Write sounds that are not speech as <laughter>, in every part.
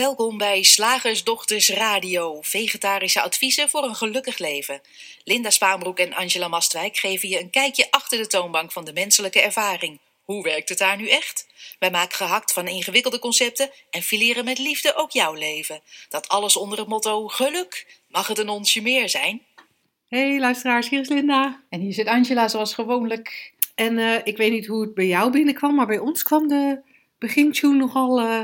Welkom bij Slagersdochters Radio, vegetarische adviezen voor een gelukkig leven. Linda Spaanbroek en Angela Mastwijk geven je een kijkje achter de toonbank van de menselijke ervaring. Hoe werkt het daar nu echt? Wij maken gehakt van ingewikkelde concepten en fileren met liefde ook jouw leven. Dat alles onder het motto geluk. Mag het een onsje meer zijn? Hey luisteraars, hier is Linda. En hier zit Angela zoals gewoonlijk. En eh, ik weet niet hoe het bij jou binnenkwam, maar bij ons kwam de begintune nogal uh,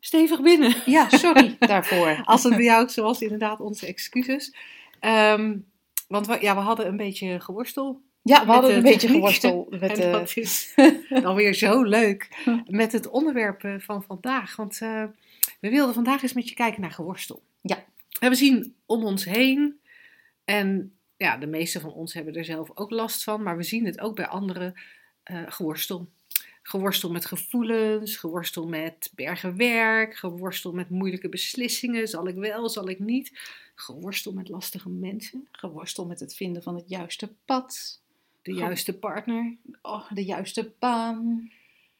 stevig binnen. Ja, sorry <laughs> daarvoor. Als het bij jou ook zo was, inderdaad onze excuses. Um, want we, ja, we hadden een beetje geworstel. Ja, we hadden een beetje geworstel. <laughs> Met, en uh... dat is <laughs> dan weer zo leuk met het onderwerp van vandaag. Want we wilden vandaag eens met je kijken naar geworstel. Ja. We zien om ons heen en ja, de meeste van ons hebben er zelf ook last van, maar we zien het ook bij anderen uh, geworstel. Geworstel met gevoelens, geworstel met bergen werk, geworstel met moeilijke beslissingen. Zal ik wel, zal ik niet? Geworstel met lastige mensen. Geworstel met het vinden van het juiste pad. De juiste partner. Oh, de juiste baan.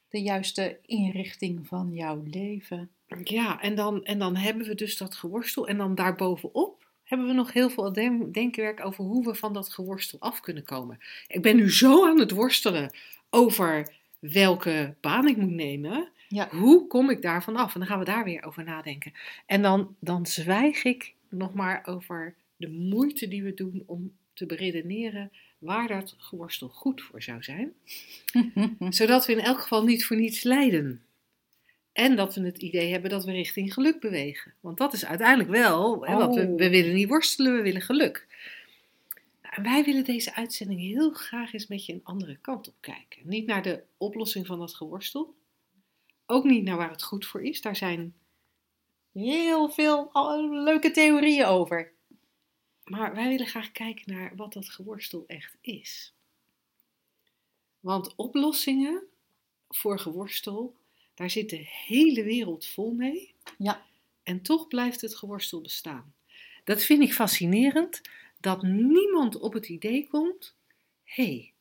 De juiste inrichting van jouw leven. Ja, en dan, en dan hebben we dus dat geworstel. En dan daarbovenop hebben we nog heel veel denkwerk over hoe we van dat geworstel af kunnen komen. Ik ben nu zo aan het worstelen over welke baan ik moet nemen. Ja. Hoe kom ik daarvan af? En dan gaan we daar weer over nadenken. En dan, dan zwijg ik nog maar over de moeite die we doen om te beredeneren waar dat geworstel goed voor zou zijn. <laughs> Zodat we in elk geval niet voor niets lijden. En dat we het idee hebben dat we richting geluk bewegen. Want dat is uiteindelijk wel hè, wat we, Oh. we willen niet worstelen, we willen geluk. En wij willen deze uitzending heel graag eens met je een andere kant op kijken. Niet naar de oplossing van dat geworstel. Ook niet naar waar het goed voor is. Daar zijn Heel veel oh, leuke theorieën over. Maar wij willen graag kijken naar wat dat geworstel echt is. Want oplossingen voor geworstel, daar zit de hele wereld vol mee. Ja. En toch blijft het geworstel bestaan. Dat vind ik fascinerend, dat niemand op het idee komt: hé, hey,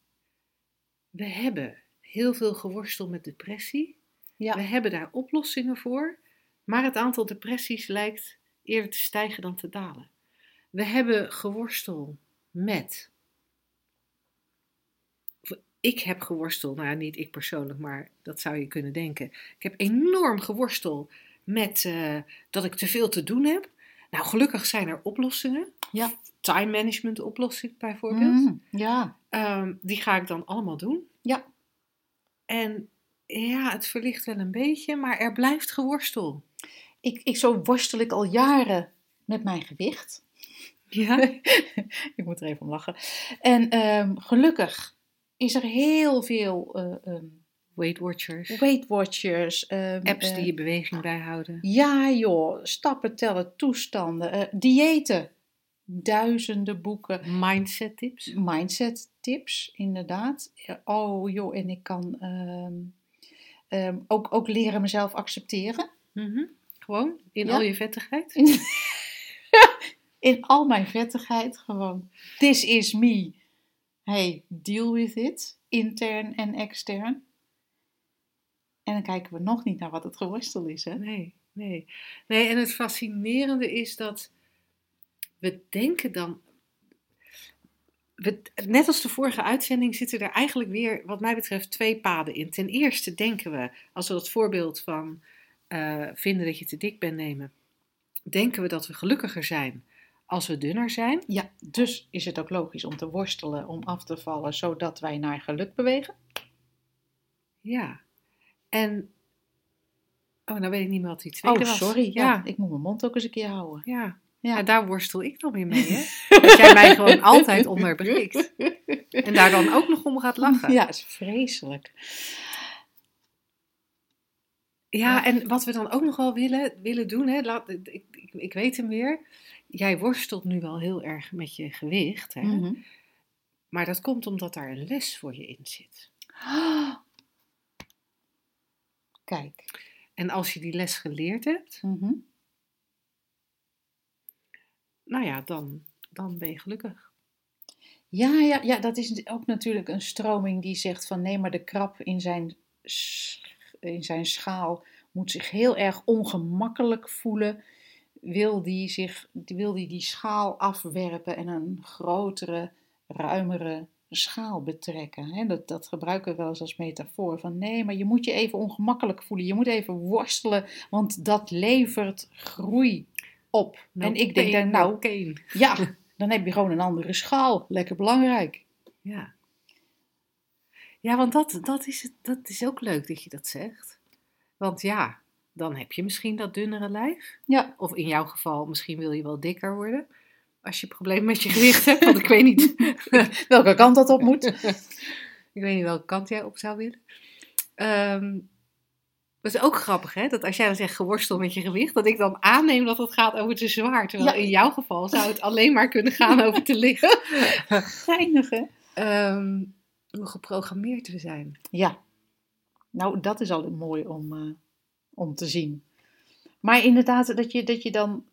we hebben heel veel geworstel met depressie. Ja. We hebben daar oplossingen voor, maar het aantal depressies lijkt eerder te stijgen dan te dalen. We hebben geworstel met. Ik heb geworstel, nou niet ik persoonlijk, maar dat zou je kunnen denken. Ik heb enorm geworstel met uh, dat ik te veel te doen heb. Nou, gelukkig zijn er oplossingen. Ja. Time management oplossing bijvoorbeeld. Mm, ja. Um, die ga ik dan allemaal doen. Ja. En ja, het verlicht wel een beetje, maar er blijft geworstel. Ik, ik, zo worstel ik al jaren met mijn gewicht. Ja. <laughs> ik moet er even om lachen. En um, gelukkig is er heel veel uh, um, Weight Watchers. Weight Watchers. Um, Apps die je beweging bijhouden. Ja joh, stappen tellen, toestanden, uh, diëten. Duizenden boeken. Mindset tips. Mindset tips, inderdaad. Oh joh, en ik kan ook, ook leren mezelf accepteren. Mm -hmm. Gewoon, in ja. al je vettigheid. In, <laughs> in al mijn vettigheid, gewoon. This is me. Hey, deal with it. Intern en extern. En dan kijken we nog niet naar wat het geworstel is, hè? Nee, nee. Nee, en het fascinerende is dat we denken dan. We, net als de vorige uitzending zitten er eigenlijk weer, wat mij betreft, twee paden in. Ten eerste denken we, als we dat voorbeeld van uh, vinden dat je te dik bent nemen, denken we dat we gelukkiger zijn als we dunner zijn. Ja, dus is het ook logisch om te worstelen, om af te vallen, zodat wij naar geluk bewegen. Ja. En. Oh, nou weet ik niet meer wat die tweede oh, was. sorry. Ja. ja. ik moet mijn mond ook eens een keer houden. Ja. Ja. daar worstel ik dan weer mee, hè? <laughs> dat jij mij gewoon altijd onderbreekt. En daar dan ook nog om gaat lachen. Ja, is vreselijk. Ja, en wat we dan ook nog wel willen, willen doen, hè, laat, ik, ik, ik weet hem weer. Jij worstelt nu wel heel erg met je gewicht, hè? Mm -hmm. maar dat komt omdat daar een les voor je in zit. <gasps> Kijk. En als je die les geleerd hebt, mm -hmm. Nou ja, dan, dan ben je gelukkig. Ja, ja, ja, dat is ook natuurlijk een stroming die zegt van nee, maar de krap in zijn, in zijn schaal moet zich heel erg ongemakkelijk voelen. Wil die, zich, wil die die schaal afwerpen en een grotere, ruimere schaal betrekken. Hè? Dat, dat gebruiken we wel eens als metafoor. Van nee, maar je moet je even ongemakkelijk voelen. Je moet even worstelen, want dat levert groei op. en ik denk dan, nou, oké. ja, <laughs> dan heb je gewoon een andere schaal. Lekker belangrijk. Ja. Ja, want dat, dat, is het, dat is ook leuk dat je dat zegt. Want ja, dan heb je misschien dat dunnere lijf. Ja. Of in jouw geval, misschien wil je wel dikker worden. Als je problemen met je gewicht hebt, want ik weet niet <laughs> welke kant dat op moet. <laughs> ik weet niet welke kant jij op zou willen. Um, dat is ook grappig, hè? Dat als jij dan zegt geworsteld met je gewicht, dat ik dan aanneem dat het gaat over te zwaar. Terwijl in jouw geval zou het alleen maar kunnen gaan <laughs> over te liggen. <laughs> Geinig, hè? Um, hoe geprogrammeerd we zijn. Ja. Nou, dat is al mooi om, uh, om te zien. Maar inderdaad, dat je, dat je dan.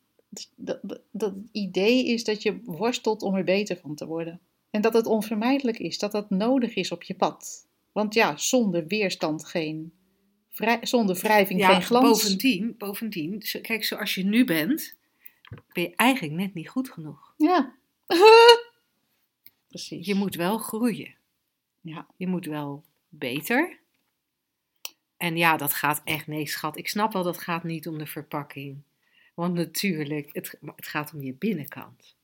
Dat, dat, dat idee is dat je worstelt om er beter van te worden. En dat het onvermijdelijk is, dat dat nodig is op je pad. Want ja, zonder weerstand geen vrij, zonder wrijving ja, geen glans. Bovendien, bovendien, kijk, zoals je nu bent, ben je eigenlijk net niet goed genoeg. Ja. <laughs> Precies. Je moet wel groeien. Ja. Je moet wel beter. En ja, dat gaat echt, nee schat, ik snap wel dat gaat niet om de verpakking. Want natuurlijk, het, het gaat om je binnenkant.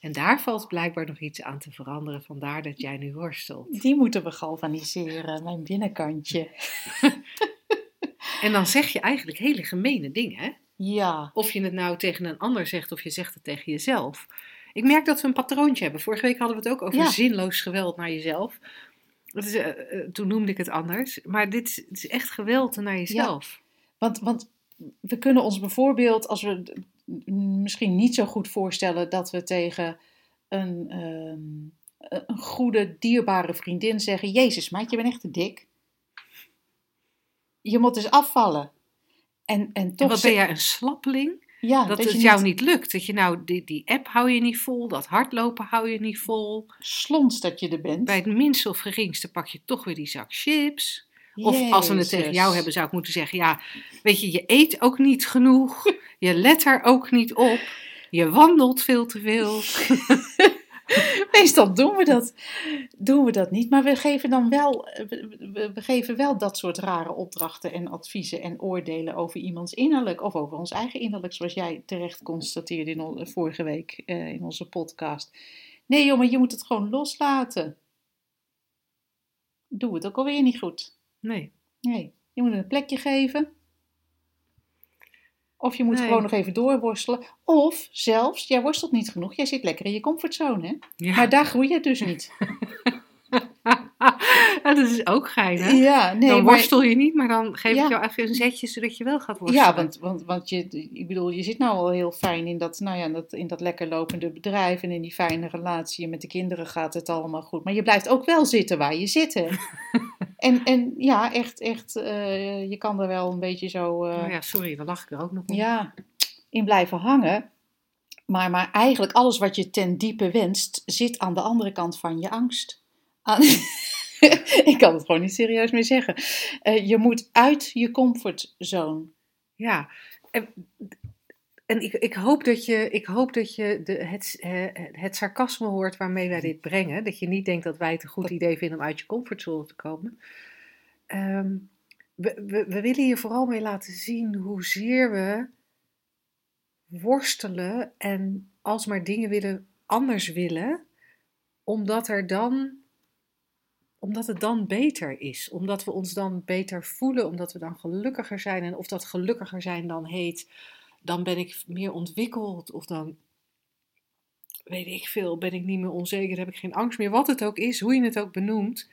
En daar valt blijkbaar nog iets aan te veranderen, vandaar dat jij nu worstelt. Die moeten we galvaniseren, mijn binnenkantje. <laughs> En dan zeg je eigenlijk hele gemene dingen. Hè? Ja. Of je het nou tegen een ander zegt of je zegt het tegen jezelf. Ik merk dat we een patroontje hebben. Vorige week hadden we het ook over Ja. zinloos geweld naar jezelf. Dat is, eh, eh, toen noemde ik het anders. Maar dit is, het is echt geweld naar jezelf. Want, want we kunnen ons bijvoorbeeld, als we misschien niet zo goed voorstellen dat we tegen een, ehm, een goede, dierbare vriendin zeggen: Jezus, meid, je bent echt te dik. Je moet dus afvallen. En, en En toch. wat ben jij een slappeling? ja, dat, het jou niet lukt. Dat je nou, die, die app hou je niet vol. Dat hardlopen hou je niet vol. slons dat je er bent. Bij het minste of geringste pak je toch weer die zak chips. Of als we het tegen jou hebben, zou ik moeten zeggen: ja, weet je, je eet ook niet genoeg. <laughs> Je let er ook niet op. Je wandelt veel te veel. <laughs> <laughs> Meestal doen we dat, doen we dat niet, maar we geven dan wel, we, geven wel dat soort rare opdrachten en adviezen en oordelen over iemands innerlijk of over ons eigen innerlijk, zoals jij terecht constateerde in vorige week eh, in onze podcast. Nee maar je moet het gewoon loslaten. Doe het ook alweer niet goed. Nee. Nee, je moet het een plekje geven. Of je moet Nee. gewoon nog even doorworstelen. Of zelfs, jij worstelt niet genoeg, jij zit lekker in je comfortzone. Hè? Ja. Maar daar groei je dus niet. <laughs> dat is ook gein, hè? Ja, nee, dan maar- worstel je niet, maar dan geef Ja. ik jou even een zetje zodat je wel gaat worstelen. Ja, want, want, want je, ik bedoel, je zit nou al heel fijn in dat, nou ja, in dat, in dat lekker lopende bedrijf en in die fijne relatie. En met de kinderen gaat het allemaal goed. Maar je blijft ook wel zitten waar je zit. hè. <laughs> en, en ja, echt, echt, eh, je kan er wel een beetje zo eh, Oh ja, sorry, dan lach ik er ook nog ja, in blijven hangen. Maar, maar eigenlijk alles wat je ten diepe wenst, zit aan de andere kant van je angst. Aan- <laughs> ik kan het gewoon niet serieus meer zeggen. Eh, je moet uit je comfortzone. Ja, en, en ik, ik hoop dat je, ik hoop dat je de, het, eh, het sarcasme hoort waarmee wij dit brengen. Dat je niet denkt dat wij het een goed idee vinden om uit je comfortzone te komen. Ehm, we, we, we willen hier vooral mee laten zien hoezeer we worstelen en alsmaar dingen willen, anders willen, omdat er dan omdat het dan beter is. Omdat we ons dan beter voelen, omdat we dan gelukkiger zijn. En of dat gelukkiger zijn dan heet, dan ben ik meer ontwikkeld. Of dan, weet ik veel, ben ik niet meer onzeker, heb ik geen angst meer. Wat het ook is, hoe je het ook benoemt.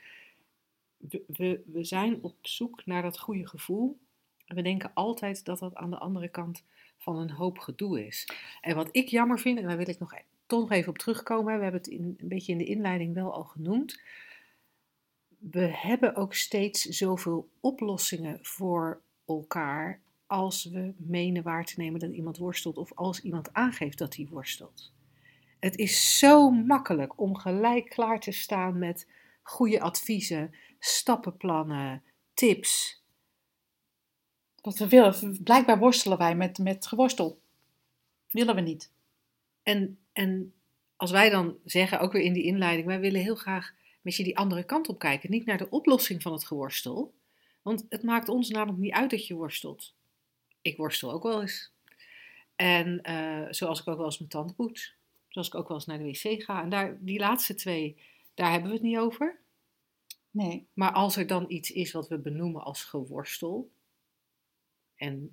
We, we, zijn op zoek naar dat goede gevoel. We denken altijd dat dat aan de andere kant van een hoop gedoe is. En wat ik jammer vind, en daar wil ik nog, e- toch nog even op terugkomen. We hebben het in, een beetje in de inleiding wel al genoemd we hebben ook steeds zoveel oplossingen voor elkaar als we menen waar te nemen dat iemand worstelt of als iemand aangeeft dat hij worstelt. Het is zo makkelijk om gelijk klaar te staan met goede adviezen, stappenplannen, tips. Want we willen, blijkbaar worstelen wij met, met geworstel. Willen we niet. En, en als wij dan zeggen, ook weer in die inleiding, wij willen heel graag met je die andere kant op kijken. Niet naar de oplossing van het geworstel. Want het maakt ons namelijk niet uit dat je worstelt. Ik worstel ook wel eens. En eh, zoals ik ook wel eens mijn tand poets. Zoals ik ook wel eens naar de wc ga. En daar, die laatste twee, daar hebben we het niet over. Nee. Maar als er dan iets is wat we benoemen als geworstel. En wat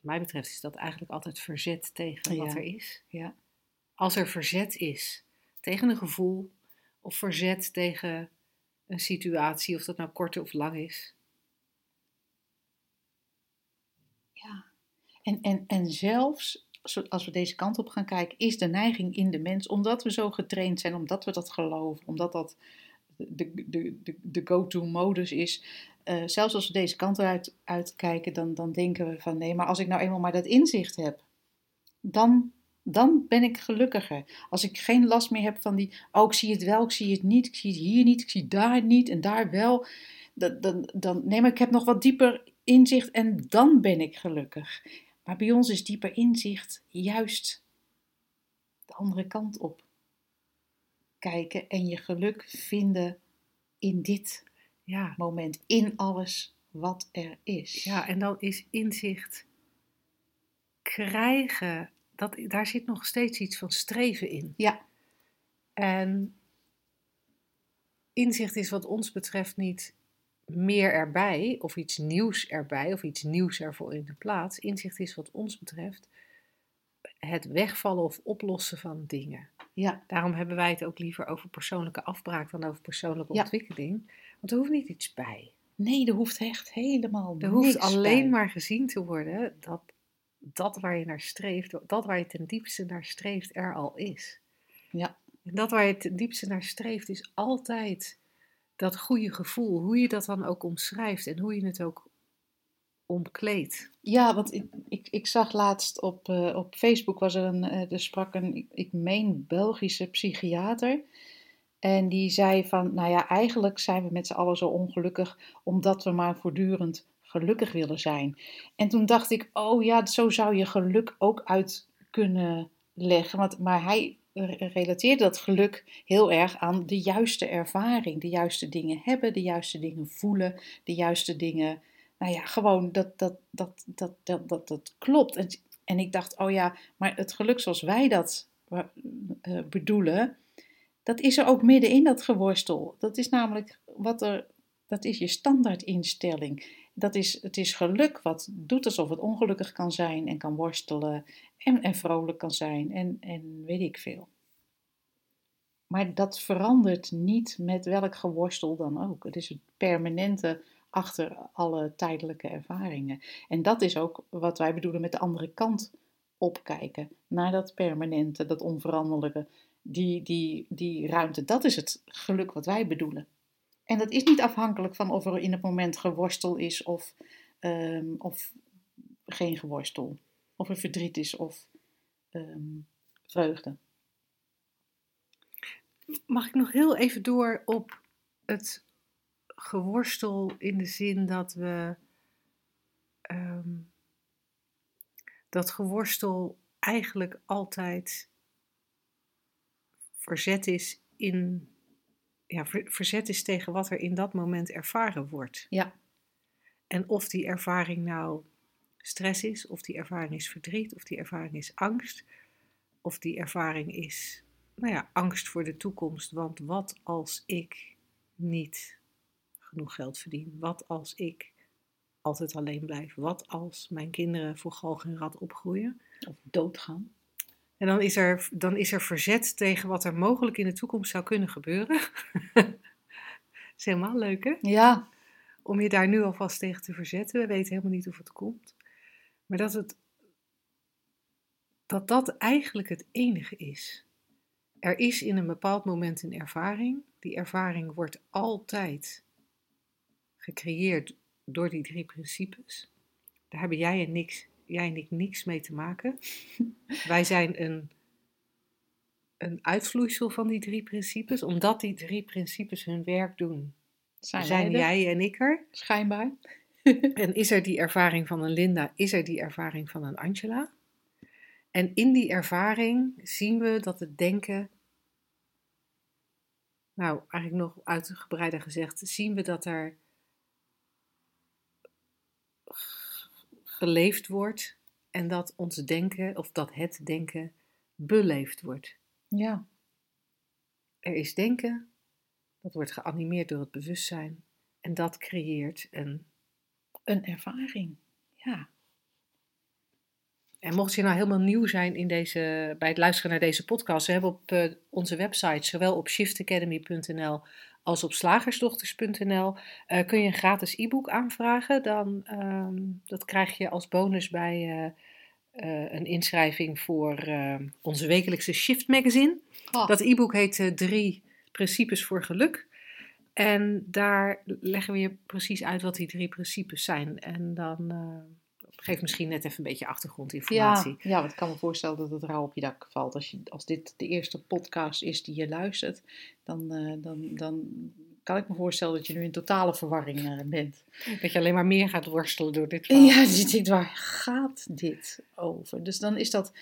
mij betreft is dat eigenlijk altijd verzet tegen wat Ja. er is. Ja. Als er verzet is tegen een gevoel of verzet tegen een situatie, of dat nou kort of lang is. Ja. En, en, en zelfs als we deze kant op gaan kijken, is de neiging in de mens, omdat we zo getraind zijn, omdat we dat geloven, omdat dat de, de, de, de go-to-modus is. eh, zelfs als we deze kant uit, uitkijken, dan, dan denken we van nee, maar als ik nou eenmaal maar dat inzicht heb, dan, dan ben ik gelukkiger. Als ik geen last meer heb van die, oh ik zie het wel, ik zie het niet, ik zie het hier niet, ik zie daar niet en daar wel. Dan, dan, dan, nee, maar ik heb nog wat dieper inzicht en dan ben ik gelukkig. Maar bij ons is dieper inzicht juist de andere kant op. Kijken en je geluk vinden in dit Ja, moment, in alles wat er is. ja en dan is inzicht krijgen, dat, daar zit nog steeds iets van streven in. Ja. En inzicht is wat ons betreft niet meer erbij, of iets nieuws erbij, of iets nieuws ervoor in de plaats. Inzicht is wat ons betreft het wegvallen of oplossen van dingen. Ja, Daarom hebben wij het ook liever over persoonlijke afbraak dan over persoonlijke Ja. ontwikkeling. Want er hoeft niet iets bij. nee, er hoeft echt helemaal Er hoeft alleen bij. maar gezien te worden dat dat waar je naar streeft, dat waar je ten diepste naar streeft, er al is. Ja. En dat waar je ten diepste naar streeft, is altijd dat goede gevoel. Hoe je dat dan ook omschrijft en hoe je het ook omkleedt. Ja, want ik, ik, ik zag laatst op, eh, op Facebook was er een, eh, er sprak een, ik, ik meen Belgische psychiater. En die zei van, nou ja, eigenlijk zijn we met z'n allen zo ongelukkig omdat we maar voortdurend gelukkig willen zijn. En toen dacht ik, oh ja, zo zou je geluk ook uit kunnen leggen. Want, maar hij relateerde dat geluk heel erg aan de juiste ervaring. De juiste dingen hebben, de juiste dingen voelen, de juiste dingen nou ja, gewoon dat dat, dat, dat, dat, dat, dat klopt. En, en ik dacht, oh ja, maar het geluk zoals wij dat eh, bedoelen, dat is er ook midden in dat geworstel. Dat is namelijk wat er, dat is je standaardinstelling. Dat is, het is geluk wat doet alsof het ongelukkig kan zijn en kan worstelen en, en vrolijk kan zijn en, en weet ik veel. Maar dat verandert niet met welk geworstel dan ook. Het is het permanente achter alle tijdelijke ervaringen. En dat is ook wat wij bedoelen met de andere kant opkijken. Naar dat permanente, dat onveranderlijke, die, die, die ruimte. Dat is het geluk wat wij bedoelen. En dat is niet afhankelijk van of er in het moment geworstel is of, ehm, of geen geworstel. Of er verdriet is of ehm, vreugde. Mag ik nog heel even door op het geworstel in de zin dat we ehm, dat geworstel eigenlijk altijd verzet is in ja, ver- verzet is tegen wat er in dat moment ervaren wordt. Ja. En of die ervaring nou stress is, of die ervaring is verdriet, of die ervaring is angst, of die ervaring is, nou ja, angst voor de toekomst. Want wat als ik niet genoeg geld verdien? Wat als ik altijd alleen blijf? Wat als mijn kinderen voor galg en rat opgroeien? Of doodgaan. En dan is, er, dan is er verzet tegen wat er mogelijk in de toekomst zou kunnen gebeuren. Dat <laughs> is helemaal leuk, hè? Ja, Om je daar nu alvast tegen te verzetten. We weten helemaal niet of het komt. Maar dat het, dat, dat eigenlijk het enige is. Er is in een bepaald moment een ervaring. Die ervaring wordt altijd gecreëerd door die drie principes. Daar hebben jij en, niks, jij en ik niks mee te maken. Wij zijn een, een uitvloeisel van die drie principes. Omdat die drie principes hun werk doen, zijn, zijn jij en ik er. schijnbaar. <laughs> En is er die ervaring van een Linda, is er die ervaring van een Angela? En in die ervaring zien we dat het denken, nou eigenlijk nog uitgebreider gezegd, zien we dat er geleefd wordt en dat ons denken, of dat het denken, beleefd wordt. Ja. Er is denken, dat wordt geanimeerd door het bewustzijn en dat creëert een. Een ervaring. Ja. En mocht je nou helemaal nieuw zijn in deze, bij het luisteren naar deze podcast, we hebben op eh, onze website, zowel op shiftacademy.nl als op slagersdochters.nl, eh, kun je een gratis e-book aanvragen. Dan, ehm, dat krijg je als bonus bij eh, een inschrijving voor onze wekelijkse Shift Magazine. Oh. Dat e-book heet Drie Principes voor Geluk. En daar leggen we je precies uit wat die drie principes zijn. En dan eh geef misschien net even een beetje achtergrondinformatie. Ja, ja, want ik kan me voorstellen dat het rauw op je dak valt. Als, je, als dit de eerste podcast is die je luistert, dan, eh, dan, dan kan ik me voorstellen dat je nu in totale verwarring eh, bent. Dat je alleen maar meer gaat worstelen door dit verhaal. Ja, je denkt, waar gaat dit over? Dus dan is dat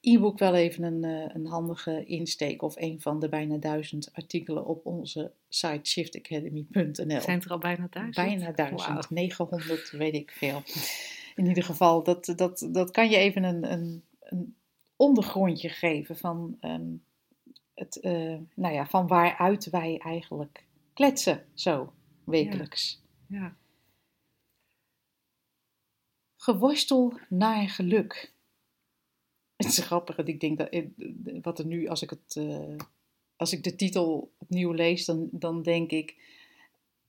e-book wel even een, eh, een handige insteek of een van de bijna duizend artikelen op onze site shiftacademy.nl. Zijn er al bijna duizend? Bijna duizend, Wauw. 900, weet ik veel. In ieder geval, dat, dat, dat kan je even een, een, een ondergrondje geven van, ehm, het, eh, nou ja, van waaruit wij eigenlijk kletsen, zo wekelijks. Ja. Geworstel naar geluk. Het is grappig, want ik denk dat eh, wat er nu, als ik, het, eh, als ik de titel opnieuw lees, dan, dan denk ik,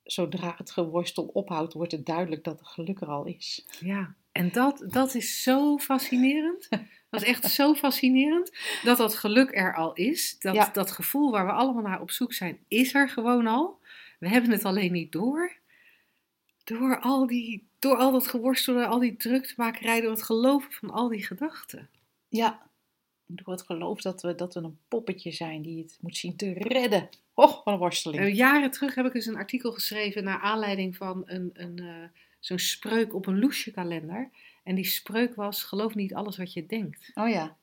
zodra het geworstel ophoudt, wordt het duidelijk dat het geluk er al is. Ja, en dat, dat is zo fascinerend. Dat is echt zo fascinerend dat dat geluk er al is. Dat, Ja. dat gevoel waar we allemaal naar op zoek zijn, is er gewoon al. We hebben het alleen niet door. Door al, die, door al dat geworstel, door al die druktemakerij, door het geloven van al die gedachten. Ja, door het geloof dat we, dat we een poppetje zijn die het moet zien te redden. Och, wat een worsteling. Eh, jaren terug heb ik eens een artikel geschreven naar aanleiding van een, een, eh, zo'n spreuk op een loesje kalender. En die spreuk was, geloof niet alles wat je denkt. Oh ja,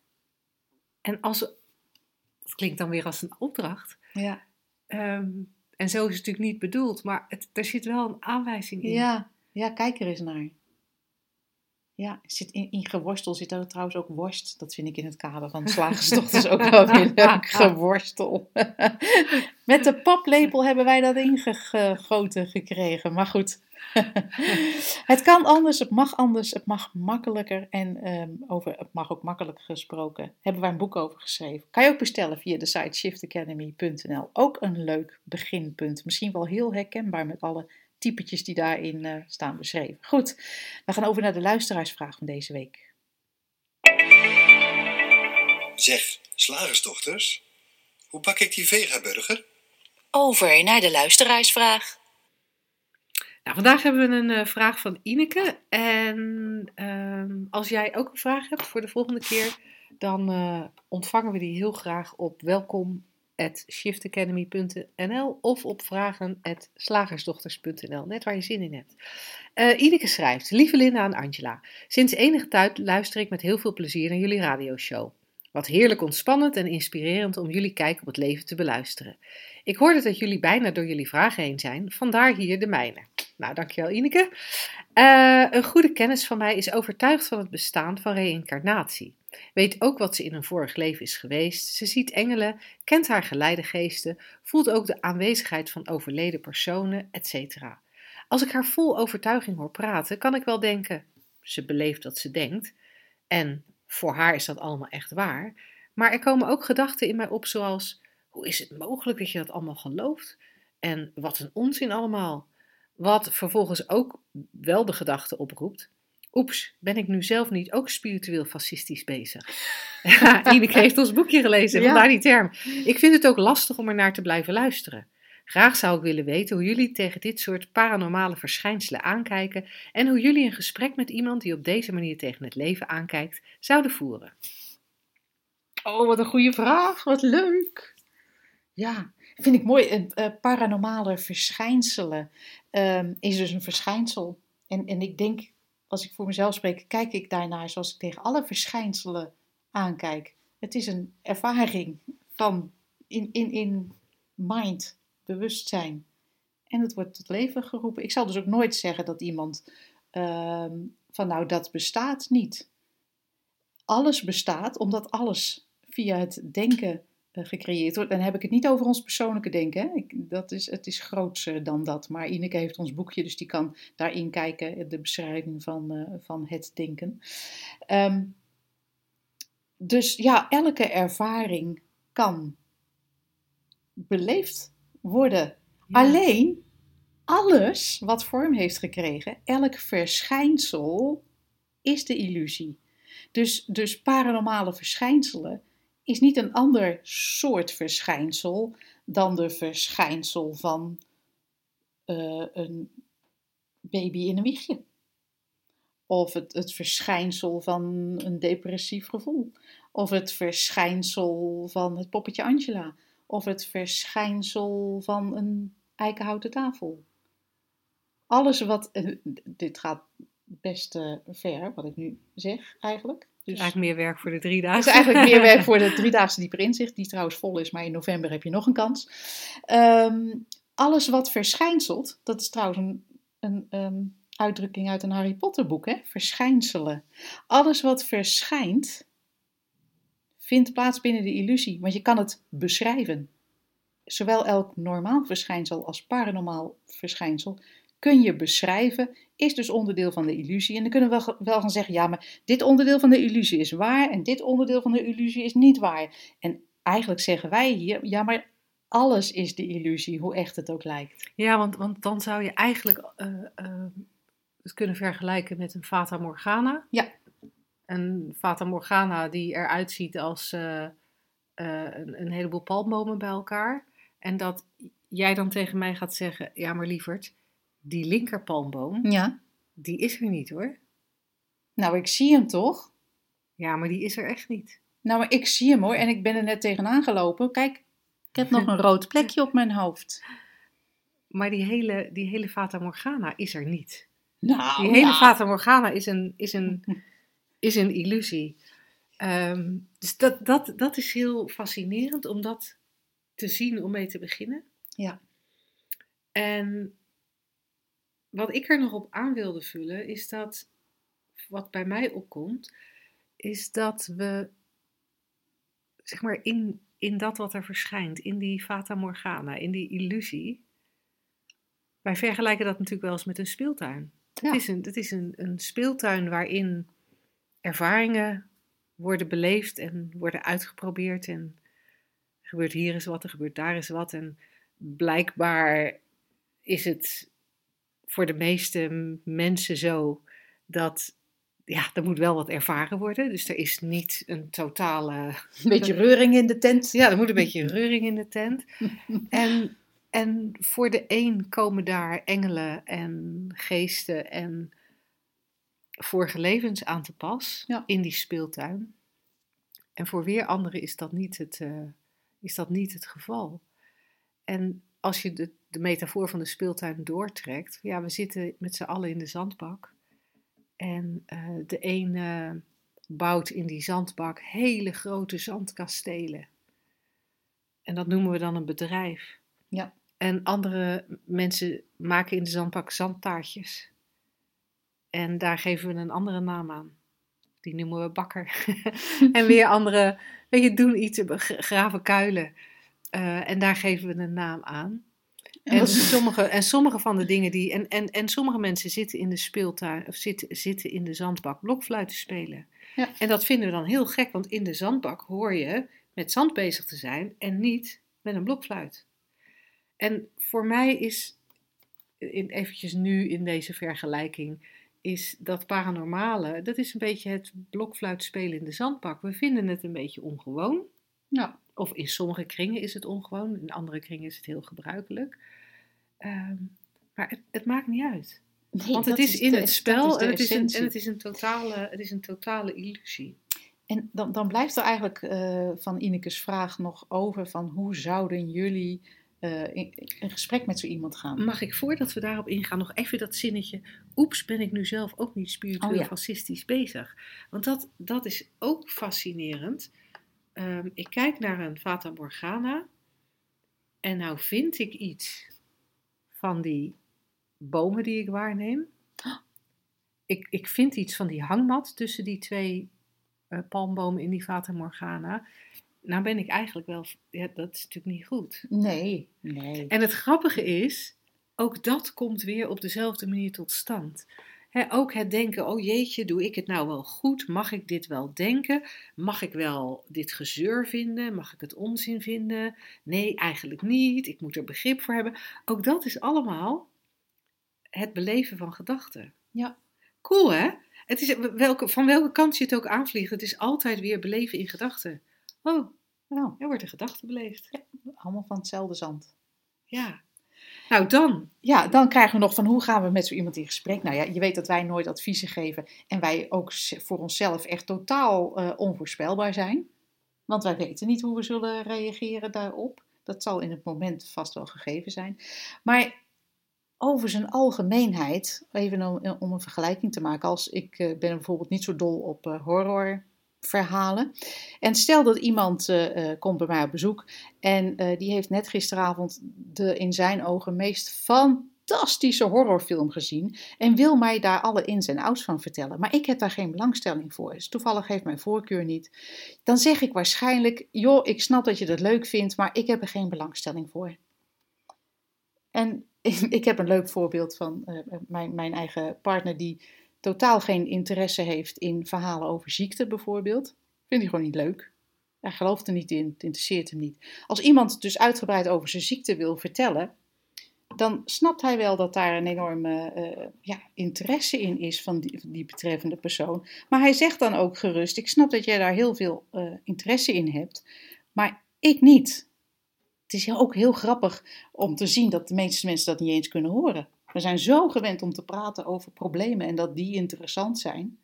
En als, dat klinkt dan weer als een opdracht. ja. Ehm, en zo is het natuurlijk niet bedoeld, maar het, er zit wel een aanwijzing in. Ja, ja, kijk er eens naar. Ja, zit in, in geworstel zit er trouwens ook worst. Dat vind ik in het kader van slagersdochters ook wel weer <laughs> leuk. Geworstel. <laughs> Met de paplepel hebben wij dat ingegoten gekregen. Maar goed. <laughs> het kan anders, het mag anders, het mag makkelijker. En ehm, over het mag ook makkelijk gesproken. Hebben wij een boek over geschreven. Kan je ook bestellen via de site shiftacademy.nl. Ook een leuk beginpunt. Misschien wel heel herkenbaar met alle typetjes die daarin eh, staan beschreven. Goed, we gaan over naar de luisteraarsvraag van deze week. Zeg, slagersdochters, hoe bak ik die vegaburger? Over naar de luisteraarsvraag. Nou, vandaag hebben we een eh, vraag van Ineke. En ehm, als jij ook een vraag hebt voor de volgende keer, dan eh, ontvangen we die heel graag op welkom.shiftacademy.nl of op vragen.slagersdochters.nl, net waar je zin in hebt. Eh Ineke schrijft, lieve Linda en Angela, sinds enige tijd luister ik met heel veel plezier naar jullie radioshow. Wat heerlijk ontspannend en inspirerend om jullie kijk op het leven te beluisteren. Ik hoorde dat jullie bijna door jullie vragen heen zijn, vandaar hier de mijne. Nou, dankjewel Ineke. Eh, een goede kennis van mij is overtuigd van het bestaan van reïncarnatie. Weet ook wat ze in een vorig leven is geweest. Ze ziet engelen, kent haar geleide geesten, voelt ook de aanwezigheid van overleden personen, etc. Als ik haar vol overtuiging hoor praten, kan ik wel denken: ze beleeft wat ze denkt. En voor haar is dat allemaal echt waar. Maar er komen ook gedachten in mij op, zoals: hoe is het mogelijk dat je dat allemaal gelooft? En wat een onzin allemaal. Wat vervolgens ook wel de gedachte oproept. Oeps, ben ik nu zelf niet ook spiritueel fascistisch bezig? <laughs> Ja, Ineke heeft ons boekje gelezen, Ja. vandaar die term. Ik vind het ook lastig om er naar te blijven luisteren. Graag zou ik willen weten hoe jullie tegen dit soort paranormale verschijnselen aankijken en hoe jullie een gesprek met iemand die op deze manier tegen het leven aankijkt zouden voeren. Oh, wat een goede vraag. Wat leuk. Ja, vind ik mooi. Eh, eh, paranormale verschijnselen ehm, is dus een verschijnsel. En, en ik denk, als ik voor mezelf spreek, kijk ik daarnaar zoals ik tegen alle verschijnselen aankijk. Het is een ervaring van in, in, in mind, bewustzijn. En het wordt tot leven geroepen. Ik zal dus ook nooit zeggen dat iemand ehm, van nou dat bestaat niet. Alles bestaat omdat alles via het denken gecreëerd wordt. En dan heb ik het niet over ons persoonlijke denken. Hè? Ik, dat is, het is grootser dan dat. Maar Ineke heeft ons boekje, dus die kan daarin kijken, de beschrijving van, uh, van het denken. Um, dus ja, elke ervaring kan beleefd worden. Ja. Alleen alles wat vorm heeft gekregen, elk verschijnsel, is de illusie. Dus, dus paranormale verschijnselen is niet een ander soort verschijnsel dan de verschijnsel van uh, een baby in een wiegje. Of het, het verschijnsel van een depressief gevoel. Of het verschijnsel van het poppetje Angela. Of het verschijnsel van een eikenhouten tafel. Alles wat. Eh, dit gaat best uh, ver, wat ik nu zeg eigenlijk. Dus eigenlijk meer werk voor de drie dagen. Het is eigenlijk meer werk voor de <laughs> driedaagse dieper inzicht, die trouwens vol is, maar in november heb je nog een kans. Um, alles wat verschijnselt, dat is trouwens een, een um, uitdrukking uit een Harry Potter boek, hè? verschijnselen. Alles wat verschijnt, vindt plaats binnen de illusie, want je kan het beschrijven. Zowel elk normaal verschijnsel als paranormaal verschijnsel kun je beschrijven, is dus onderdeel van de illusie. En dan kunnen we wel gaan zeggen, ja, maar dit onderdeel van de illusie is waar en dit onderdeel van de illusie is niet waar. En eigenlijk zeggen wij hier, ja, maar alles is de illusie, hoe echt het ook lijkt. Ja, want, want dan zou je eigenlijk uh, uh, het kunnen vergelijken met een Fata Morgana. Ja. Een Fata Morgana die eruit ziet als uh, een, een heleboel palmbomen bij elkaar. En dat jij dan tegen mij gaat zeggen, ja maar lieverd, die linkerpalmboom, ja. die is er niet hoor. Nou, ik zie hem toch? Ja, maar die is er echt niet. Nou, maar ik zie hem hoor en ik ben er net tegenaan gelopen. Kijk, ik heb nog een rood plekje op mijn hoofd. Maar die hele, die hele Fata Morgana is er niet. Nou, die hele ja. Fata Morgana is een, is een, <laughs> is een illusie. Um, dus dat, dat, dat is heel fascinerend om dat te zien om mee te beginnen. Ja. En wat ik er nog op aan wilde vullen, is dat wat bij mij opkomt, is dat we, zeg maar, in, in dat wat er verschijnt, in die Fata Morgana, in die illusie, wij vergelijken dat natuurlijk wel eens met een speeltuin. Ja. Het is, een, het is een, een speeltuin waarin ervaringen worden beleefd en worden uitgeprobeerd. En er gebeurt hier eens wat, er gebeurt daar eens wat. En blijkbaar is het voor de meeste mensen zo dat ja, er moet wel wat ervaren worden. Dus er is niet een totale. Een beetje <laughs> reuring in de tent. Ja, er moet een beetje reuring in de tent. <laughs> En, en voor de een komen daar engelen en geesten en vorige levens aan te pas Ja. in die speeltuin. En voor weer anderen is dat niet het, uh, is dat niet het geval. En als je de, de metafoor van de speeltuin doortrekt, ja, we zitten met z'n allen in de zandbak. En uh, de een uh, bouwt in die zandbak hele grote zandkastelen. En dat noemen we dan een bedrijf. Ja. En andere mensen maken in de zandbak zandtaartjes. En daar geven we een andere naam aan. Die noemen we bakker. <laughs> en weer andere, weet je, doen iets, graven kuilen. Uh, en daar geven we een naam aan. En, en, sommige, en sommige van de dingen die. En, en, en sommige mensen zitten in de speeltuin. of zitten, zitten in de zandbak blokfluit te spelen. Ja. En dat vinden we dan heel gek, want in de zandbak hoor je met zand bezig te zijn. en niet met een blokfluit. En voor mij is. In, eventjes nu in deze vergelijking. Is dat paranormale. Dat is een beetje het blokfluit spelen in de zandbak. We vinden het een beetje ongewoon. Ja. Of in sommige kringen is het ongewoon, in andere kringen is het heel gebruikelijk. Um, maar het, het, maakt niet uit. Nee, Want het is, in de, het spel en het, is een, en het is een totale, het is een totale illusie. En dan, dan blijft er eigenlijk uh, van Inekes vraag nog over van hoe zouden jullie eh, in, in gesprek met zo iemand gaan. Mag ik voordat we daarop ingaan nog even dat zinnetje. Oeps, ben ik nu zelf ook niet spiritueel Oh ja. fascistisch bezig? Want dat, dat is ook fascinerend. Ehm, ik kijk naar een Fata Morgana. En nou vind ik iets van die bomen die ik waarneem. Ik, ik vind iets van die hangmat tussen die twee eh, palmbomen in die Fata Morgana. Nou ben ik eigenlijk wel... Ja, dat is natuurlijk niet goed. Nee, nee. En het grappige is, ook dat komt weer op dezelfde manier tot stand. Ook het denken, oh jeetje, doe ik het nou wel goed? Mag ik dit wel denken? Mag ik wel dit gezeur vinden? Mag ik het onzin vinden? Nee, eigenlijk niet. Ik moet er begrip voor hebben. Ook dat is allemaal het beleven van gedachten. Ja. Cool hè? Het is, welke, van welke kant je het ook aanvliegt, het is altijd weer beleven in gedachten. Oh, Nou, er wordt een gedachte beleefd. allemaal van hetzelfde zand. Ja. Nou dan, Ja, dan krijgen we nog van hoe gaan we met zo iemand in gesprek. Nou ja, je weet dat wij nooit adviezen geven en wij ook voor onszelf echt totaal eh, onvoorspelbaar zijn. Want wij weten niet hoe we zullen reageren daarop. Dat zal in het moment vast wel gegeven zijn. Maar over zijn algemeenheid, even om, om een vergelijking te maken. Als ik eh, ben bijvoorbeeld niet zo dol op eh, horrorverhalen. En stel dat iemand eh, eh, komt bij mij op bezoek en eh, die heeft net gisteravond de in zijn ogen meest fantastische horrorfilm gezien en wil mij daar alle ins en outs van vertellen. Maar ik heb daar geen belangstelling voor. Dus toevallig heeft mijn voorkeur niet. Dan zeg ik waarschijnlijk, joh, ik snap dat je dat leuk vindt, maar ik heb er geen belangstelling voor. En <laughs> ik heb een leuk voorbeeld van mijn, mijn eigen partner die totaal geen interesse heeft in verhalen over ziekte bijvoorbeeld. Vindt hij gewoon niet leuk. Hij gelooft er niet in, het interesseert hem niet. Als iemand dus uitgebreid over zijn ziekte wil vertellen, dan snapt hij wel dat daar een enorme eh, ja, interesse in is van die, betreffende persoon. Maar hij zegt dan ook gerust: Ik snap dat jij daar heel veel eh, interesse in hebt, maar ik niet. Het is ook heel grappig om te zien dat de meeste mensen dat niet eens kunnen horen. We zijn zo gewend om te praten over problemen en dat die interessant zijn.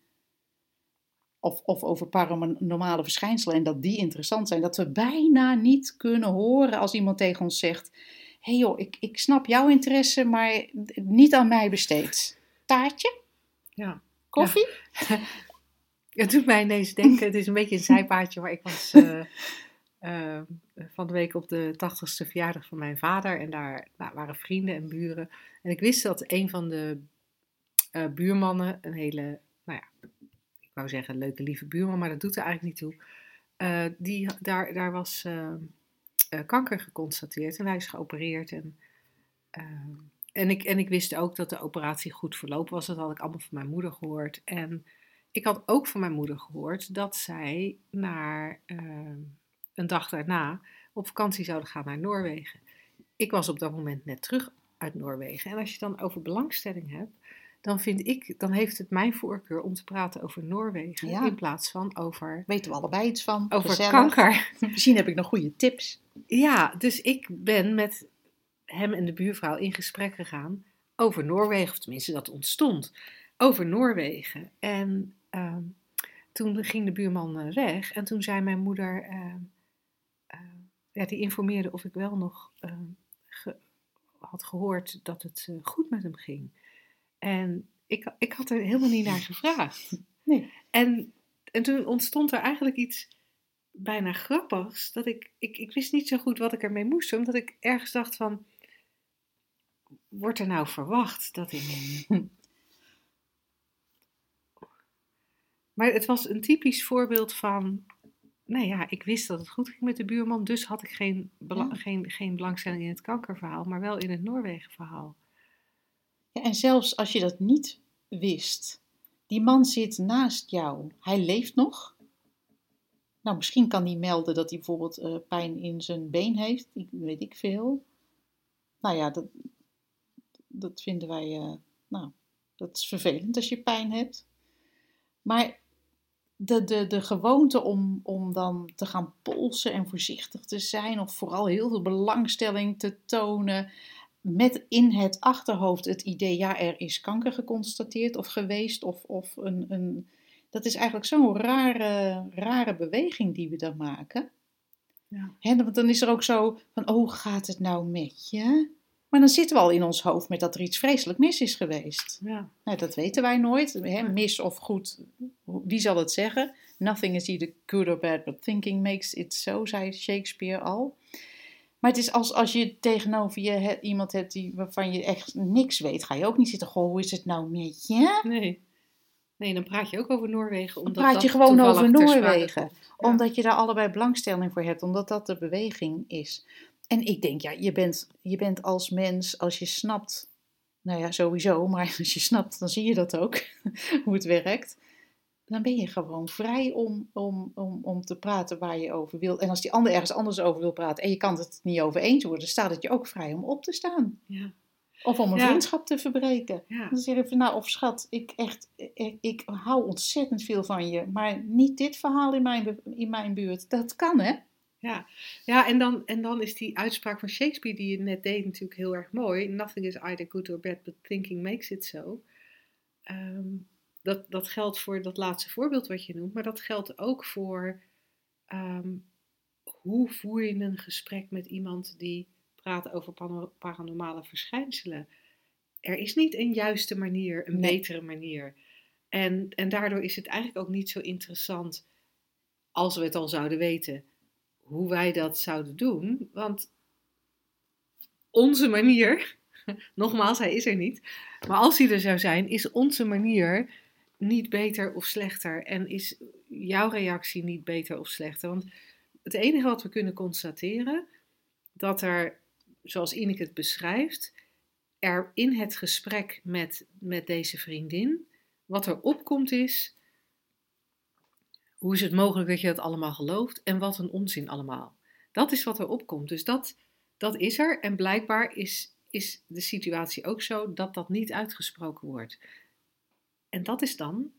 Of, of over paranormale verschijnselen en dat die interessant zijn. Dat we bijna niet kunnen horen als iemand tegen ons zegt: Hé hey joh, ik, ik snap jouw interesse, maar niet aan mij besteed. Taartje? ja. Koffie? <laughs> Het doet mij ineens denken, het is een beetje een zijpaadje, maar ik was eh, eh, van de week op de 80ste verjaardag van mijn vader en daar waren vrienden en buren. En ik wist dat een van de eh, buurmannen, een hele, nou ja, ik wou zeggen leuke lieve buurman, maar dat doet er eigenlijk niet toe. Eh, die, daar, daar was eh, kanker geconstateerd en hij is geopereerd. En, en, ik, en ik wist ook dat de operatie goed verlopen was. Dat had ik allemaal van mijn moeder gehoord. En ik had ook van mijn moeder gehoord dat zij naar een dag daarna op vakantie zouden gaan naar Noorwegen. Ik was op dat moment net terug uit Noorwegen. En als je dan over belangstelling hebt, dan vind ik, dan heeft het mijn voorkeur om te praten over Noorwegen Ja. in plaats van over, Weten we allebei iets van? over Gezellig. kanker. <laughs> <laughs> Misschien heb ik nog goede tips. Ja, dus ik ben met hem en de buurvrouw in gesprek gegaan over Noorwegen, of tenminste dat ontstond, over Noorwegen. En ehm, toen ging de buurman eh, weg en toen zei mijn moeder, ehm, eh, ja, die informeerde of ik wel nog ehm, ge- had gehoord dat het eh, goed met hem ging. En ik, ik had er helemaal niet naar gevraagd. <laughs> Nee. En, en toen ontstond er eigenlijk iets bijna grappigs. Dat ik, ik, ik wist niet zo goed wat ik ermee moest. Omdat ik ergens dacht van... Wordt er nou verwacht dat ik... <laughs> Maar het was een typisch voorbeeld van... Nou ja, ik wist dat het goed ging met de buurman. Dus had ik geen, bela- Ja. geen, geen belangstelling in het kankerverhaal. Maar wel in het Noorwegen-verhaal. Ja, en zelfs als je dat niet wist, die man zit naast jou. Hij leeft nog. Nou, misschien kan hij melden dat hij bijvoorbeeld eh, pijn in zijn been heeft. Ik, weet ik veel. Nou ja, dat, dat vinden wij. eh, nou, dat is vervelend als je pijn hebt. Maar de, de, de gewoonte om, om dan te gaan polsen en voorzichtig te zijn, of vooral heel veel belangstelling te tonen, met in het achterhoofd het idee, ja, er is kanker geconstateerd of geweest, of, of een, een. Dat is eigenlijk zo'n rare, rare beweging die we dan maken. Ja. Hè, want dan is er ook zo van, oh, hoe gaat het nou met je? Maar dan zitten we al in ons hoofd met dat er iets vreselijk mis is geweest. Ja. Nou, dat weten wij nooit. Hè? Mis of goed, wie zal het zeggen? Nothing is either good or bad, but thinking makes it so, zei Shakespeare al. Maar het is als, als je tegenover je he- iemand hebt die, waarvan je echt niks weet, ga je ook niet zitten, goh, hoe is het nou met je? Nee. Nee, dan praat je ook over Noorwegen. Dan Omdat praat dat je gewoon over Noorwegen. Omdat je daar allebei belangstelling voor hebt, omdat dat de beweging is. En ik denk, ja, je bent, je bent als mens, als je snapt, nou ja, sowieso, maar <laughs> als je snapt, dan zie je dat ook, <laughs> hoe het werkt. Dan ben je gewoon vrij om, om, om, om te praten waar je over wil. En als die ander ergens anders over wil praten en je kan het niet over eens worden, staat het je ook vrij om op te staan. Ja. Of om een Ja. vriendschap te verbreken. Ja. Dan zeg je van, nou, of schat, ik, echt, ik, ik hou ontzettend veel van je, maar niet dit verhaal in mijn, in mijn buurt. Dat kan, hè? Ja, ja en, dan, en dan is die uitspraak van Shakespeare die je net deed natuurlijk heel erg mooi. Nothing is either good or bad, but thinking makes it so. Ehm, dat, dat geldt voor dat laatste voorbeeld wat je noemt, maar dat geldt ook voor ehm, hoe voer je een gesprek met iemand die praat over paranormale verschijnselen. Er is niet een juiste manier, een Nee. betere manier. En, en daardoor is het eigenlijk ook niet zo interessant, als we het al zouden weten, hoe wij dat zouden doen. Want onze manier, <laughs> nogmaals, hij is er niet, maar als hij er zou zijn, is onze manier niet beter of slechter. En is jouw reactie niet beter of slechter. Want het enige wat we kunnen constateren, dat er, zoals Ineke het beschrijft, er in het gesprek met, met deze vriendin, wat er opkomt is, hoe is het mogelijk dat je dat allemaal gelooft en wat een onzin allemaal. Dat is wat er opkomt. Dus dat, dat is er en blijkbaar is, is de situatie ook zo dat dat niet uitgesproken wordt. En dat is dan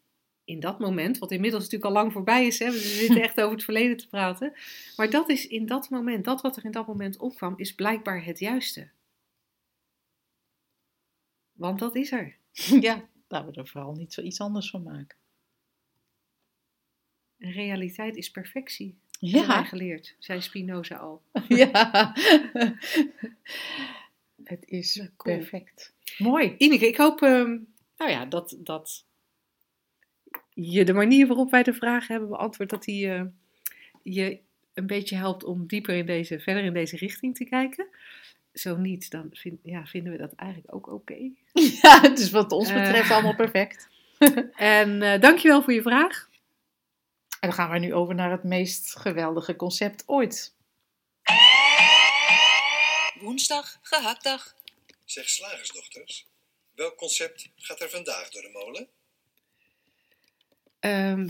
in dat moment, wat inmiddels natuurlijk al lang voorbij is, hè, we <laughs> zitten echt over het verleden te praten, maar dat is in dat moment, dat wat er in dat moment opkwam, is blijkbaar het juiste. Want dat is er. Ja, laten we er vooral niet zo iets anders van maken. Realiteit is perfectie. Hebben wij Ja, geleerd, zei Spinoza al. <laughs> ja. <laughs> Het is Ja, cool. perfect. Mooi. Ineke, ik hoop ehm, nou ja, dat, dat je de manier waarop wij de vragen hebben beantwoord, dat die eh, je een beetje helpt om dieper in deze, verder in deze richting te kijken. Zo niet, dan vind, ja, vinden we dat eigenlijk ook oké. <laughs> Ja, het is wat ons betreft Eh. allemaal perfect. En eh, dankjewel voor je vraag. En dan gaan we nu over naar het meest geweldige concept ooit. Woensdag, gehaktdag. Zeg slagersdochters, welk concept gaat er vandaag door de molen? Ehm,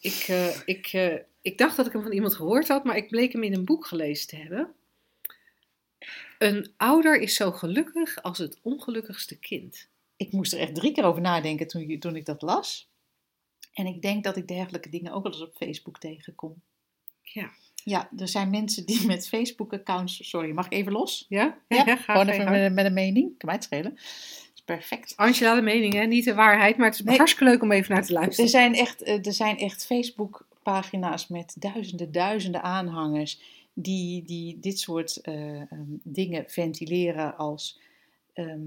ik, eh, ik, eh, ik dacht dat ik hem van iemand gehoord had, maar ik bleek hem in een boek gelezen te hebben. Een ouder is zo gelukkig als het ongelukkigste kind. Ik moest er echt drie keer over nadenken toen, toen ik dat las. En ik denk dat ik dergelijke dingen ook wel eens op Facebook tegenkom. Ja. Ja, er zijn mensen die met Facebook-accounts... Sorry, mag ik even los? Ja? Ja, gewoon even met, met een mening. Kan mij het schelen. Dat is perfect. Angela de mening, hè? niet de waarheid, maar het is Nee. hartstikke leuk om even naar te Er luisteren. zijn echt, eh, er zijn echt Facebook-pagina's met duizenden, duizenden aanhangers die, die dit soort eh, ehm, dingen ventileren als ehm,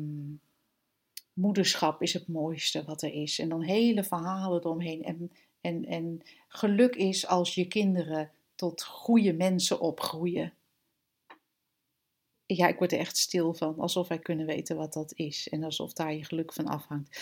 moederschap is het mooiste wat er is. En dan hele verhalen eromheen. En, en, en geluk is als je kinderen tot goede mensen opgroeien. Ja, ik word er echt stil van. Alsof wij kunnen weten wat dat is. En alsof daar je geluk van afhangt.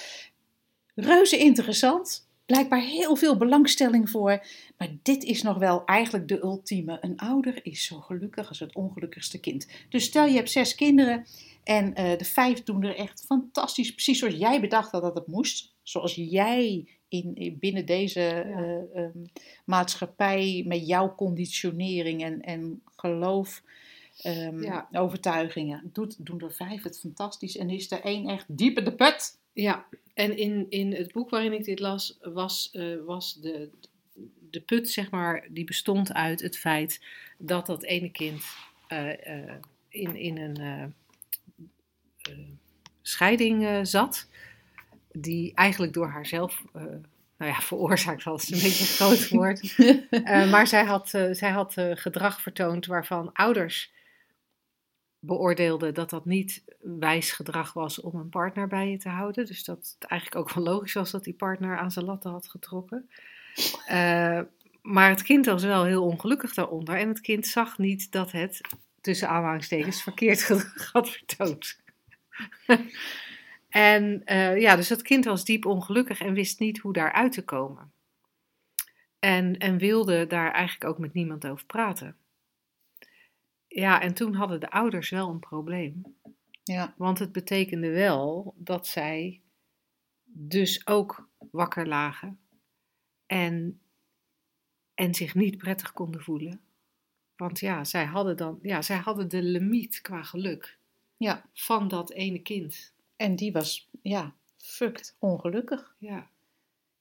Reuze interessant. Blijkbaar heel veel belangstelling voor. Maar dit is nog wel eigenlijk de ultieme. Een ouder is zo gelukkig als het ongelukkigste kind. Dus stel je hebt zes kinderen. En eh, de vijf doen er echt fantastisch. Precies zoals jij bedacht had dat het moest. Zoals jij in, in- binnen deze eh, ehm, maatschappij met jouw conditionering en, en geloof, ehm, Ja. overtuigingen, doet, doen er vijf het fantastisch. En is er één echt diep in de put. Ja, en in, in het boek waarin ik dit las, was, eh, was de, de put, zeg maar, die bestond uit het feit dat dat ene kind eh, eh, in, in een scheiding zat, die eigenlijk door haarzelf nou ja, <laughs> veroorzaakt wel is een beetje een groot woord. <laughs> Maar zij had, zij had gedrag vertoond waarvan ouders beoordeelden dat dat niet wijs gedrag was om een partner bij je te houden. Dus dat het eigenlijk ook wel logisch was dat die partner aan zijn latten had getrokken. Eh, maar het kind was wel heel ongelukkig daaronder. En het kind zag niet dat het, tussen aanhalingstekens, verkeerd gedrag had vertoond. <laughs> en eh, ja, dus dat kind was diep ongelukkig en wist niet hoe daaruit te komen. En, en wilde daar eigenlijk ook met niemand over praten. Ja, en toen hadden de ouders wel een probleem. Ja, Want het betekende wel dat zij dus ook wakker lagen en, en zich niet prettig konden voelen. Want ja, zij hadden dan, ja, zij hadden de limiet qua geluk ja. van dat ene kind. En die was, ja, fucked ongelukkig. Ja.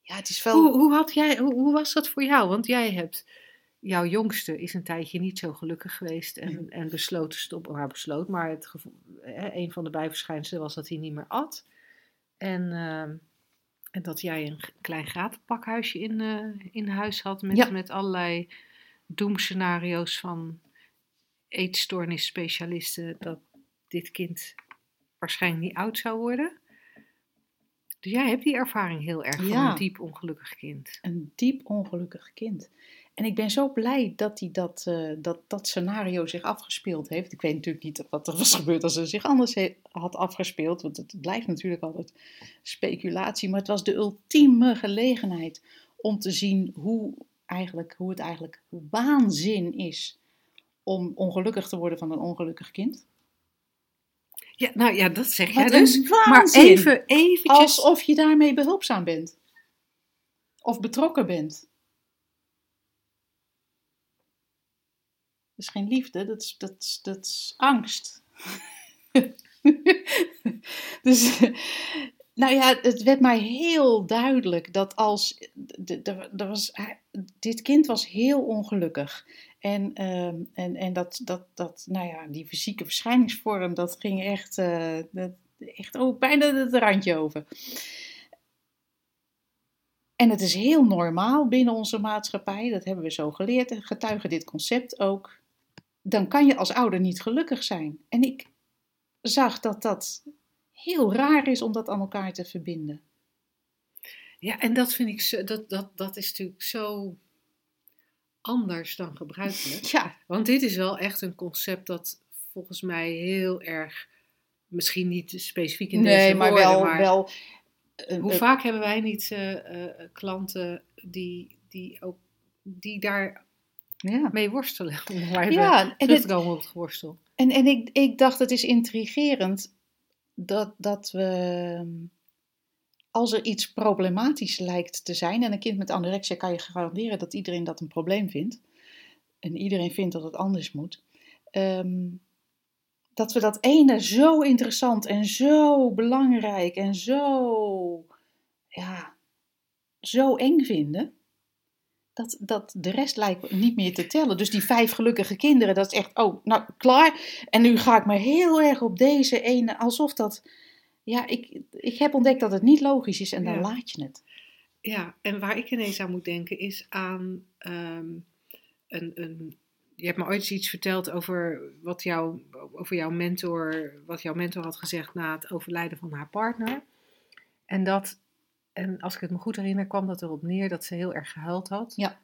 Ja, het is wel... Hoe, hoe, had jij, hoe, hoe was dat voor jou? Want jij hebt, jouw jongste is een tijdje niet zo gelukkig geweest en, en besloot te stoppen. Maar besloot, maar het gevo- een van de bijverschijnselen was dat hij niet meer at. En, ehm, en dat jij een klein gratenpakhuisje in, eh, in huis had met, Ja. met allerlei doemscenario's van eetstoornisspecialisten dat dit kind waarschijnlijk niet oud zou worden. Dus jij hebt die ervaring heel erg van Ja. een diep ongelukkig kind. een diep ongelukkig kind. En ik ben zo blij dat hij dat, eh, dat, dat scenario zich afgespeeld heeft. Ik weet natuurlijk niet wat er was gebeurd als er zich anders he- had afgespeeld. Want het blijft natuurlijk altijd speculatie. Maar het was de ultieme gelegenheid om te zien hoe, eigenlijk, hoe het eigenlijk waanzin is om ongelukkig te worden van een ongelukkig kind. Ja, nou ja, dat zeg jij dus. een Maar waanzin! even, eventjes. Alsof je daarmee behulpzaam bent. Of betrokken bent. Is geen liefde, dat is, dat is, dat is angst. <laughs> dus, nou ja, het werd mij heel duidelijk dat als. was, dit kind was heel ongelukkig. En, ehm, en, en dat, dat, dat, nou ja, die fysieke verschijningsvorm, dat ging echt, eh, echt ook bijna het randje over. En het is heel normaal binnen onze maatschappij, dat hebben we zo geleerd, en getuigen dit concept ook. Dan kan je als ouder niet gelukkig zijn. En ik zag dat dat heel raar is om dat aan elkaar te verbinden. Ja, en dat vind ik zo, dat, dat, dat is natuurlijk zo anders dan gebruikelijk. <laughs> Ja, Want dit is wel echt een concept dat volgens mij heel erg, misschien niet specifiek in nee, deze maar woorden, wel. maar wel eh, hoe eh, vaak hebben wij niet eh, klanten die, die ook die daar ja. mee worstelen? <laughs> Om maar even Ja, en het- te komen op het worstel. En, en ik, ik dacht, het is intrigerend dat, dat we, als er iets problematisch lijkt te zijn, en een kind met anorexia kan je garanderen dat iedereen dat een probleem vindt, en iedereen vindt dat het anders moet, ehm, dat we dat ene zo interessant en zo belangrijk en zo, ja, zo eng vinden. Dat, dat de rest lijkt niet meer te tellen. Dus die vijf gelukkige kinderen, dat is echt, oh, nou, klaar. En nu ga ik me heel erg op deze ene, alsof dat, ja, ik, ik heb ontdekt dat het niet logisch is en dan Ja. laat je het. Ja, en waar ik ineens aan moet denken is aan ehm, een, een. Je hebt me ooit iets verteld over wat jouw, over jouw mentor, wat jouw mentor had gezegd na het overlijden van haar partner. En dat, en als ik het me goed herinner, kwam dat erop neer dat ze heel erg gehuild had. Ja.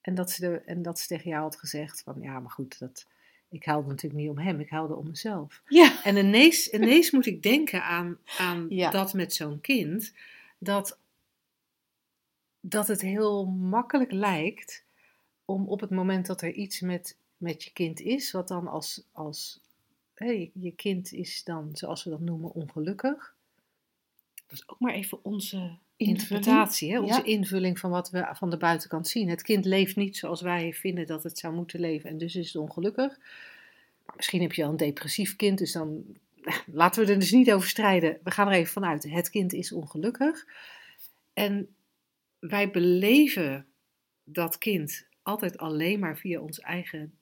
En dat ze, de, en dat ze tegen jou had gezegd van, ja, maar goed, dat, ik huilde natuurlijk niet om hem, ik huilde om mezelf. Ja. En ineens, ineens moet ik denken aan, aan Ja. dat met zo'n kind. Dat, dat het heel makkelijk lijkt om op het moment dat er iets met, met je kind is, wat dan als, als je, je kind is dan, zoals we dat noemen, ongelukkig. Dat is ook maar even onze interpretatie, hè? onze Ja. invulling van wat we van de buitenkant zien. Het kind leeft niet zoals wij vinden dat het zou moeten leven en dus is het ongelukkig. Maar misschien heb je al een depressief kind, dus dan laten we er dus niet over strijden. We gaan er even vanuit. Het kind is ongelukkig. En wij beleven dat kind altijd alleen maar via ons eigen,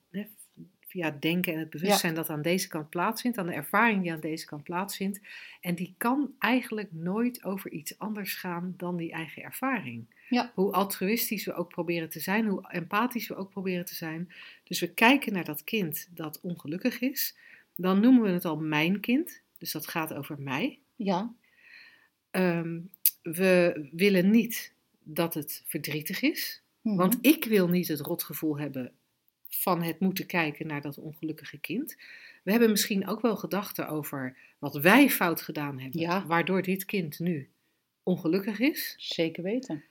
via het denken en het bewustzijn dat aan deze kant plaatsvindt, aan de ervaring die aan deze kant plaatsvindt. En die kan eigenlijk nooit over iets anders gaan dan die eigen ervaring. Ja. Hoe altruïstisch we ook proberen te zijn, hoe empathisch we ook proberen te zijn. Dus we kijken naar dat kind dat ongelukkig is. Dan noemen we het al mijn kind. Dus dat gaat over mij. Ja, Ehm, we willen niet dat het verdrietig is. Mhm. Want ik wil niet het rotgevoel hebben van het moeten kijken naar dat ongelukkige kind. We hebben misschien ook wel gedachten over wat wij fout gedaan hebben, Ja. waardoor dit kind nu ongelukkig is. zeker weten.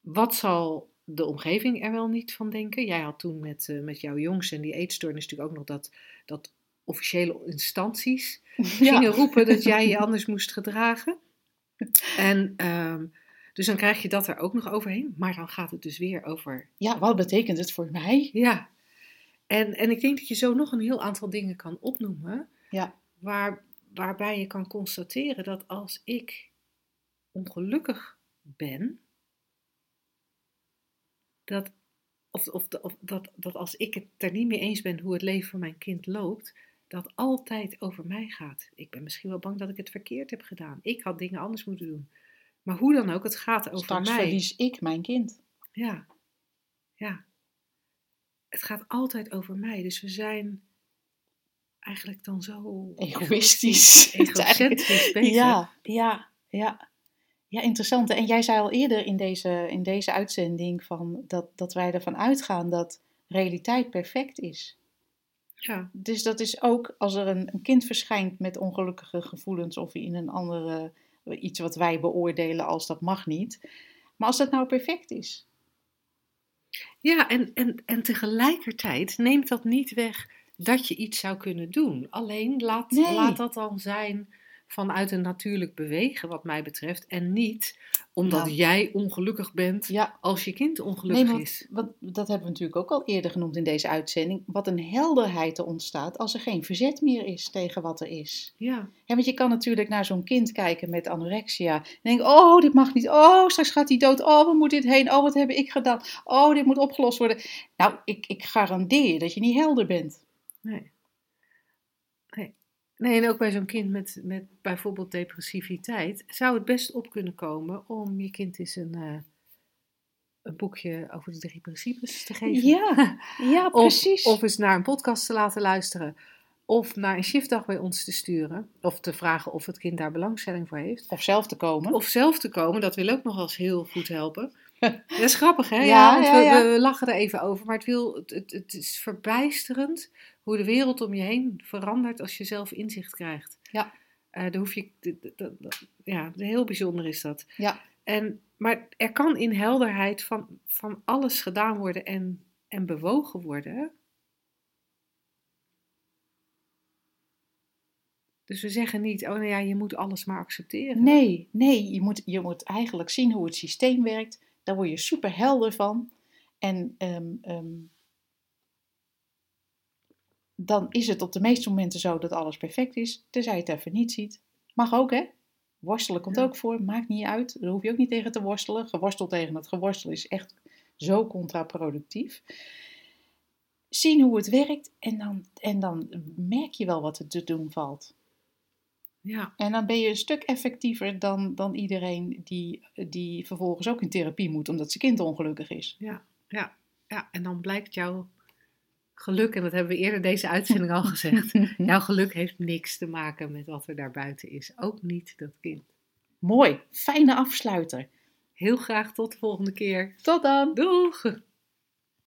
Wat zal de omgeving er wel niet van denken? Jij had toen met, eh, met jouw jongens en die eetstoornis natuurlijk ook nog dat, dat officiële instanties <laughs> gingen roepen dat jij je anders moest gedragen. En ehm, dus dan krijg je dat er ook nog overheen. Maar dan gaat het dus weer over ja, wat betekent het voor mij? Ja, en, en ik denk dat je zo nog een heel aantal dingen kan opnoemen. Ja. Waar, waarbij je kan constateren dat als ik ongelukkig ben, dat, of, of, of dat, dat als ik het er niet mee eens ben hoe het leven van mijn kind loopt, dat altijd over mij gaat. Ik ben misschien wel bang dat ik het verkeerd heb gedaan. Ik had dingen anders moeten doen. Maar hoe dan ook, het gaat over Straks mij. verlies ik mijn kind. Ja, ja. Het gaat altijd over mij. Dus we zijn eigenlijk dan zo Egoïstisch. egocentrisch <laughs> bezig. Ja, ja, ja. Ja, interessant. En jij zei al eerder in deze, in deze uitzending van dat, dat wij ervan uitgaan dat realiteit perfect is. Ja, Dus dat is ook als er een, een kind verschijnt met ongelukkige gevoelens of in een andere, iets wat wij beoordelen als dat mag niet. Maar als dat nou perfect is. ja en, en, en tegelijkertijd neemt dat niet weg dat je iets zou kunnen doen. Alleen laat, Nee. laat dat dan zijn vanuit een natuurlijk bewegen, wat mij betreft. En niet omdat Nou. jij ongelukkig bent Ja, als je kind ongelukkig nee, want, is. want dat hebben we natuurlijk ook al eerder genoemd in deze uitzending. Wat een helderheid er ontstaat als er geen verzet meer is tegen wat er is. Ja, Ja, want je kan natuurlijk naar zo'n kind kijken met anorexia. En denken, oh, dit mag niet. Oh, straks gaat hij dood. Oh, waar moet dit heen? Oh, wat heb ik gedaan? Oh, dit moet opgelost worden. Nou, ik, ik garandeer je dat je niet helder bent. Nee. Nee. En ook bij zo'n kind met, met bijvoorbeeld depressiviteit zou het best op kunnen komen om je kind eens een, eh, een boekje over de drie principes te geven. Ja, ja <laughs> Of, precies. of eens naar een podcast te laten luisteren. Of naar een shiftdag bij ons te sturen. Of te vragen of het kind daar belangstelling voor heeft. Of zelf te komen. Of zelf te komen, dat wil ook nog wel eens heel goed helpen. <laughs> Dat is grappig, hè? Ja, Ja, want ja, we, ja. we lachen er even over. Maar het, wil, het, het, is verbijsterend hoe de wereld om je heen verandert als je zelf inzicht krijgt. Ja. Eh, daar hoef je, ja, heel bijzonder is dat. Ja. En, maar er kan in helderheid van, van alles gedaan worden en, en bewogen worden. Dus we zeggen niet, oh nou ja, je moet alles maar accepteren. Nee, nee je, moet, je moet eigenlijk zien hoe het systeem werkt. Daar word je super helder van. En ehm, ehm, dan is het op de meeste momenten zo dat alles perfect is, tenzij je het even niet ziet. Mag ook, hè? Worstelen komt Ja. ook voor, maakt niet uit. Daar hoef je ook niet tegen te worstelen. Geworstel tegen het geworstel is echt zo contraproductief. Zien hoe het werkt en dan, en dan merk je wel wat er te doen valt. Ja, En dan ben je een stuk effectiever dan, dan iedereen die, die vervolgens ook in therapie moet omdat zijn kind ongelukkig is. ja, ja, ja. En dan blijkt jouw geluk, en dat hebben we eerder deze uitzending al gezegd, <laughs> jouw geluk heeft niks te maken met wat er daarbuiten is. Ook niet dat kind. Mooi, fijne afsluiter. Heel graag tot de volgende keer. Tot dan! Doeg!